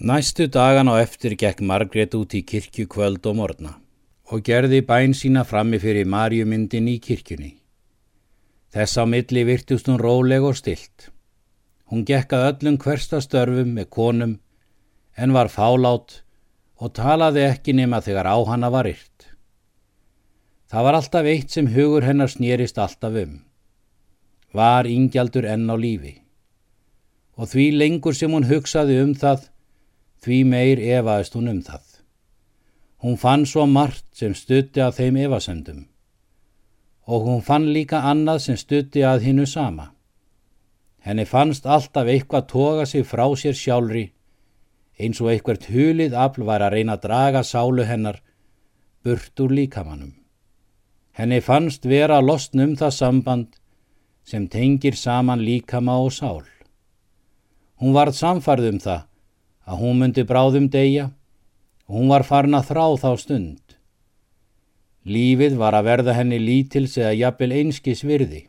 Næstu dagan á eftir gekk Margrét út í kirkju kvöld og morgna og gerði bæn sína frammi fyrir marjumyndin í kirkjunni. Þess á milli virtust hún róleg og stilt. Hún gekk að öllum hversta störfum með konum en var fálátt og talaði ekki nema þegar á hana var yrt. Það var alltaf eitt sem hugur hennar snýrist alltaf um. Var yngjaldur enn á lífi. Og því lengur sem hún hugsaði um það, því meir evaðist hún um það. Hún fann svo margt sem stutti að þeim evasendum. Og hún fann líka annað sem stutti að hinnu sama. Henni fannst alltaf eitthvað toga sig frá sér sjálfri eins og eitthvert hulið afl var að reyna að draga sálu hennar burt úr líkamannum. Henni fannst vera losna um það samband sem tengir saman líkama og sál. Hún varð samfarð um það að hún myndi bráðum deyja og hún var farin að þrá þá stund. Lífið var að verða henni lítils eða jafnvel einskis virði.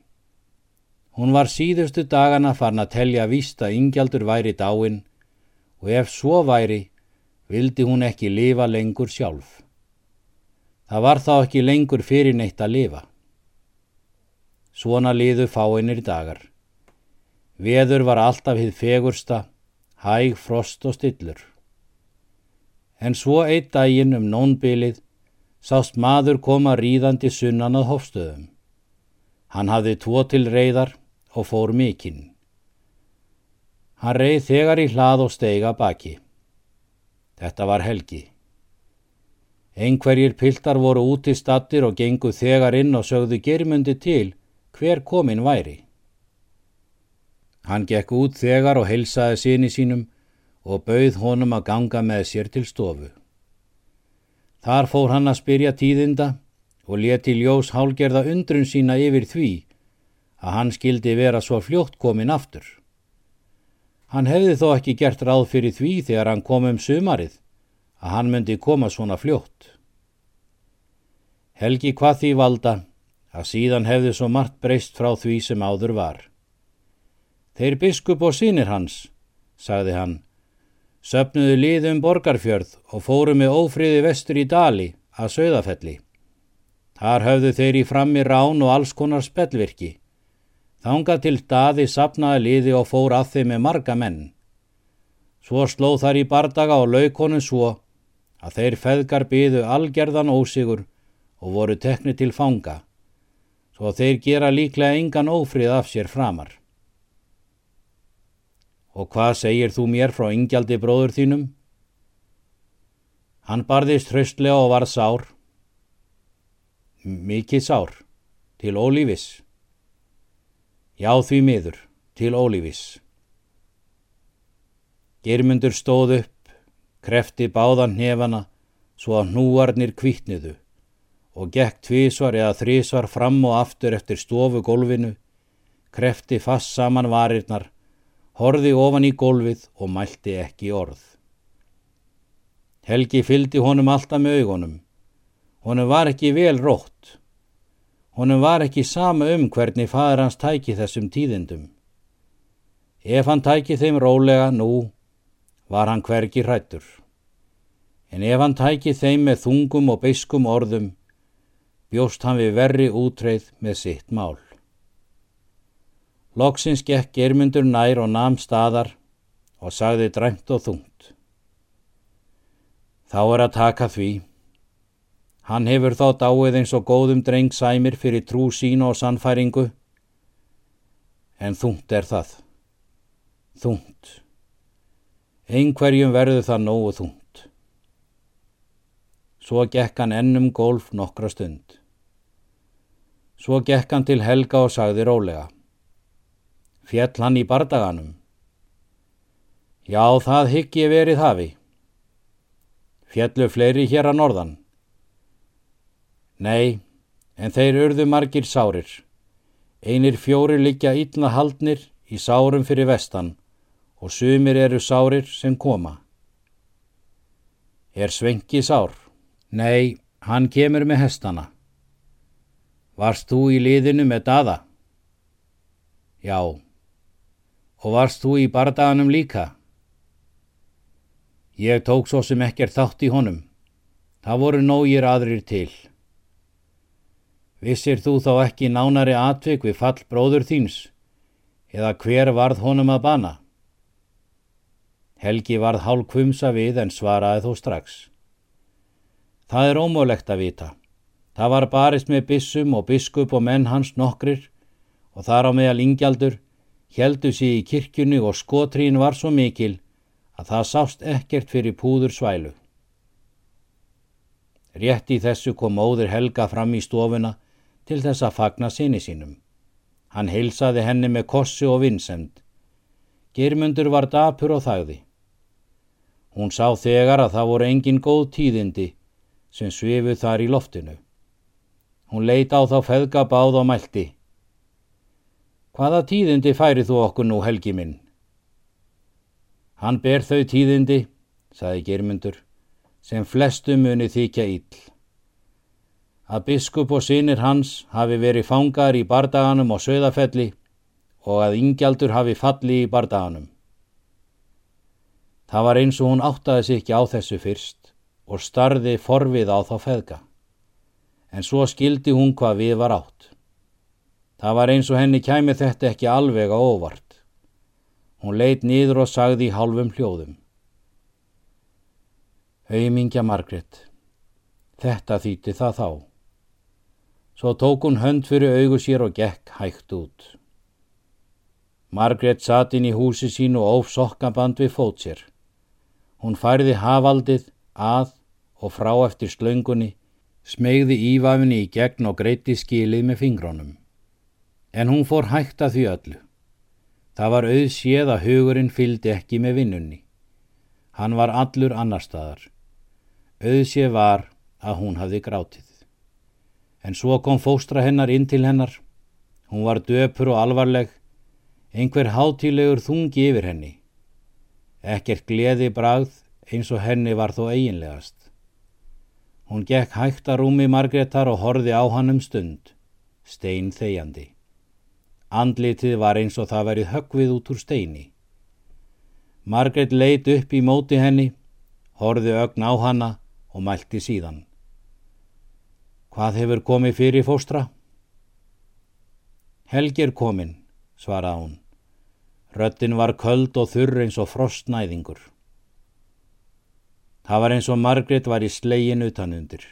Hún var síðustu dagana farin að telja víst að yngjaldur væri dáin og ef svo væri, vildi hún ekki lifa lengur sjálf. Það var þá ekki lengur fyrir neitt að lifa. Svona liðu fáinir dagar. Veður var alltaf hið fegursta, hæg, frost og stillur. En svo eitt daginn um nónbilið sást maður koma ríðandi sunnan að hofstöðum. Hann hafði tvo til reyðar og fór mikinn. Hann reið þegar í hlað og steiga baki. Þetta var helgi. Einhverjir piltar voru út í stattir og gengu þegar inn og sögðu germundi til hver komin væri. Hann gekk út þegar og heilsaði síni sínum og bauð honum að ganga með sér til stofu. Þar fór hann að spyrja tíðinda og leti ljós hálgerða undrun sína yfir því að hann skildi vera svo fljótt komin aftur. Hann hefði þó ekki gert ráð fyrir því þegar hann kom um sumarið að hann myndi koma svona fljótt. Helgi hvað því valda að síðan hefði svo margt breyst frá því sem áður var. Þeir biskup og sínir hans, sagði hann, söpnuðu liðum borgarfjörð og fóru með ófriði vestur í dali að sögðafelli. Þar höfðu þeir í frammi rán og alls konar spellvirki. Þánga til staði sapnaði liði og fór að þeim með marga menn. Svo slóð þar í bardaga og laukonum svo að þeir feðgar byðu algerðan ósigur og voru tekni til fanga, svo þeir gera líklega engan ófrið af sér framar. Og hvað segir þú mér frá yngjaldi bróður þínum? Hann barðist hraustlega og var sár. Mikið sár, til ólífis. Já því miður, til ólífis. Germundur stóð upp, krefti báðan nefana svo að hnúarnir kvítniðu og gekk tvísvar eða þrísvar fram og aftur eftir stofu gólfinu, krefti fast saman varirnar, horði ofan í gólfið og mælti ekki orð. Helgi fyldi honum alltaf með augunum. Honum var ekki vel rótt. Honum var ekki sama um hvernig fadur hans tæki þessum tíðindum. Ef hann tæki þeim rólega nú, var hann hvergi hrættur. En ef hann tæki þeim með þungum og beiskum orðum, bjóst hann við verri útreið með sitt mál. Loksins gekk germundur nær og namn staðar og sagði dræmt og þungt. Þá er að taka því. Hann hefur þá dáið eins og góðum dreng sæmir fyrir trú sín og sannfæringu. En þungt er það. Þungt. Einhverjum verður það nógu þungt. Svo gekk hann ennum golf nokkra stund. Svo gekk hann til Helga og sagði rólega. Fjell hann í bardaganum. Já, það hygg ég verið hafi. Fjellu fleiri hér að norðan. Nei, en þeir urðu margir sárir. Einir fjóri liggja ítna haldnir í sárum fyrir vestan og sumir eru sárir sem koma. Er Svenki sár? Nei, hann kemur með hestana. Varst þú í liðinu með daða? Já. Og varst þú í bardaganum líka? Ég tók svo sem ekkert þátt í honum. Það voru nógir aðrir til. Vissir þú þá ekki nánari atvik við fall bróður þíns, eða hver varð honum að bana? Helgi varð hálf kvumsa við en svaraði þó strax. Það er ómólegt að vita. Það var barist með bissum og biskup og menn hans nokkrir og þar á meðal ingjaldur heldu sér í kirkjunni og skotrín var svo mikil að það sást ekkert fyrir púður svælu. Rétt í þessu kom óður Helga fram í stofuna til þess að fagna sinni sínum. Hann heilsaði henni með kossi og vinsend. Germundur var dapur og þagði. Hún sá þegar að það voru engin góð tíðindi sem svifu þar í loftinu. Hún leita á þá feðga báð og mælti. Hvaða tíðindi færi þú okkur nú, helgi minn? Hann ber þau tíðindi, saði Germundur, sem flestu muni þykja ill að biskup og sinir hans hafi verið fangar í bardaganum og söðafelli og að ingjaldur hafi falli í bardaganum. Það var eins og hún áttaði sig ekki á þessu fyrst og starði forvið á þá feðga. En svo skildi hún hvað við var átt. Það var eins og henni kæmi þetta ekki alveg á óvart. Hún leitt nýður og sagði í halvum hljóðum. Auðmingja Margret, þetta þýtti það þá. Svo tók hún hönd fyrir augu sér og gekk hægt út. Margret satt inn í húsi sín og óf sokkaband við fót sér. Hún færði hafaldið að og frá eftir slöngunni, smegði ívafinni í gegn og greiti skilið með fingrónum. En hún fór hægt að því öllu. Það var auð séð að hugurinn fyldi ekki með vinnunni. Hann var allur annar staðar. Auð séð var að hún hafði grátið. En svo kom fóstra hennar inn til hennar. Hún var döpur og alvarleg, einhver hátílegur þungi yfir henni. Ekkert gleði bragð eins og henni var þó eiginlegast. Hún gekk hægt að rúmi Margreðar og horfi á hann um stund, stein þegjandi. Andlitið var eins og það verið höggvið út úr steini. Margreð leit upp í móti henni, horfi ögn á hanna og mælti síðan. Hvað hefur komið fyrir fóstra? Helgir komin, svaraði hún. Röttin var köld og þurr eins og frostnæðingur. Það var eins og Margret var í slegin utanundir.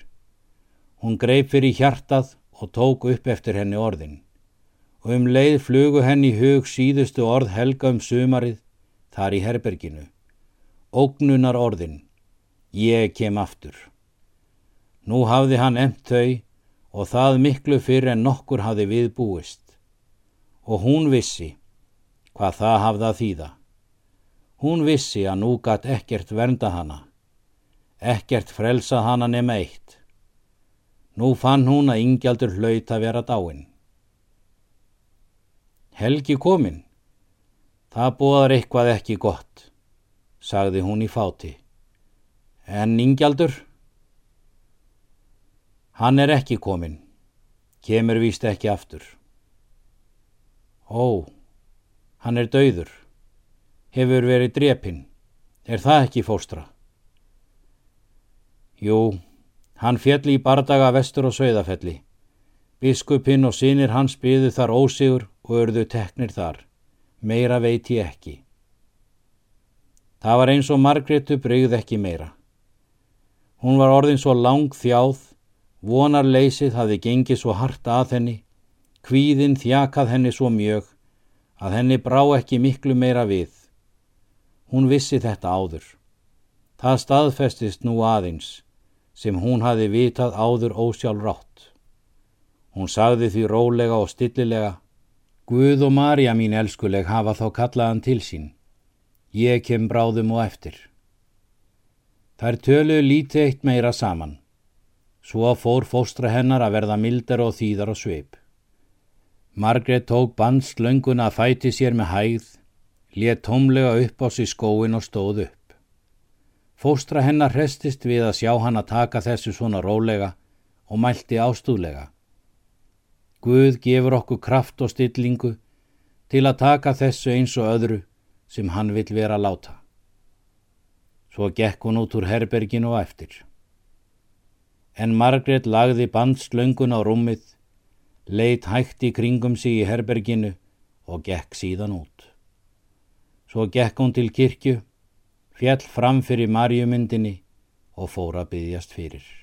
Hún greip fyrir hjartað og tók upp eftir henni orðin. Og um leið flugu henni í hug síðustu orð helga um sumarið þar í herberginu. Ógnunar orðin. Ég kem aftur. Nú hafði hann emt þau og það miklu fyrir en nokkur hafði viðbúist. Og hún vissi hvað það hafði að þýða. Hún vissi að nú gatt ekkert vernda hana. Ekkert frelsa hana nema eitt. Nú fann hún að yngjaldur hlaut að vera dáin. Helgi komin. Það búðar eitthvað ekki gott, sagði hún í fáti. En yngjaldur? Hann er ekki komin, kemur víst ekki aftur. Ó, hann er dauður, hefur verið drepinn, er það ekki fóstra? Jú, hann fjalli í bardaga vestur og sögðafelli. Biskupinn og sínir hans byðu þar ósigur og örðu teknir þar. Meira veit ég ekki. Það var eins og Margretu brygð ekki meira. Hún var orðin svo lang þjáð Vonarleysið hafði gengið svo hart að henni, kvíðin þjakað henni svo mjög að henni brá ekki miklu meira við. Hún vissi þetta áður. Það staðfestist nú aðeins sem hún hafi vitað áður ósjálf rátt. Hún sagði því rólega og stillilega Guð og Marja mín elskuleg hafa þá kallaðan til sín. Ég kem bráðum og eftir. Þær töluðu lítið eitt meira saman. Svo fór fóstra hennar að verða mildar og þýðar og sveip. Margret tók bandslönguna að fæti sér með hægð, let tómlega upp á sig skóin og stóð upp. Fóstra hennar hrestist við að sjá hann að taka þessu svona rólega og mælti ástúðlega. Guð gefur okkur kraft og stillingu til að taka þessu eins og öðru sem hann vil vera láta. Svo gekk hún út úr herberginu og eftir. En Margrét lagði bandslöngun á rúmið, leitt hægt í kringum sig í herberginu og gekk síðan út. Svo gekk hún til kirkju, fjall fram fyrir marjumyndinni og fór að byggjast fyrir.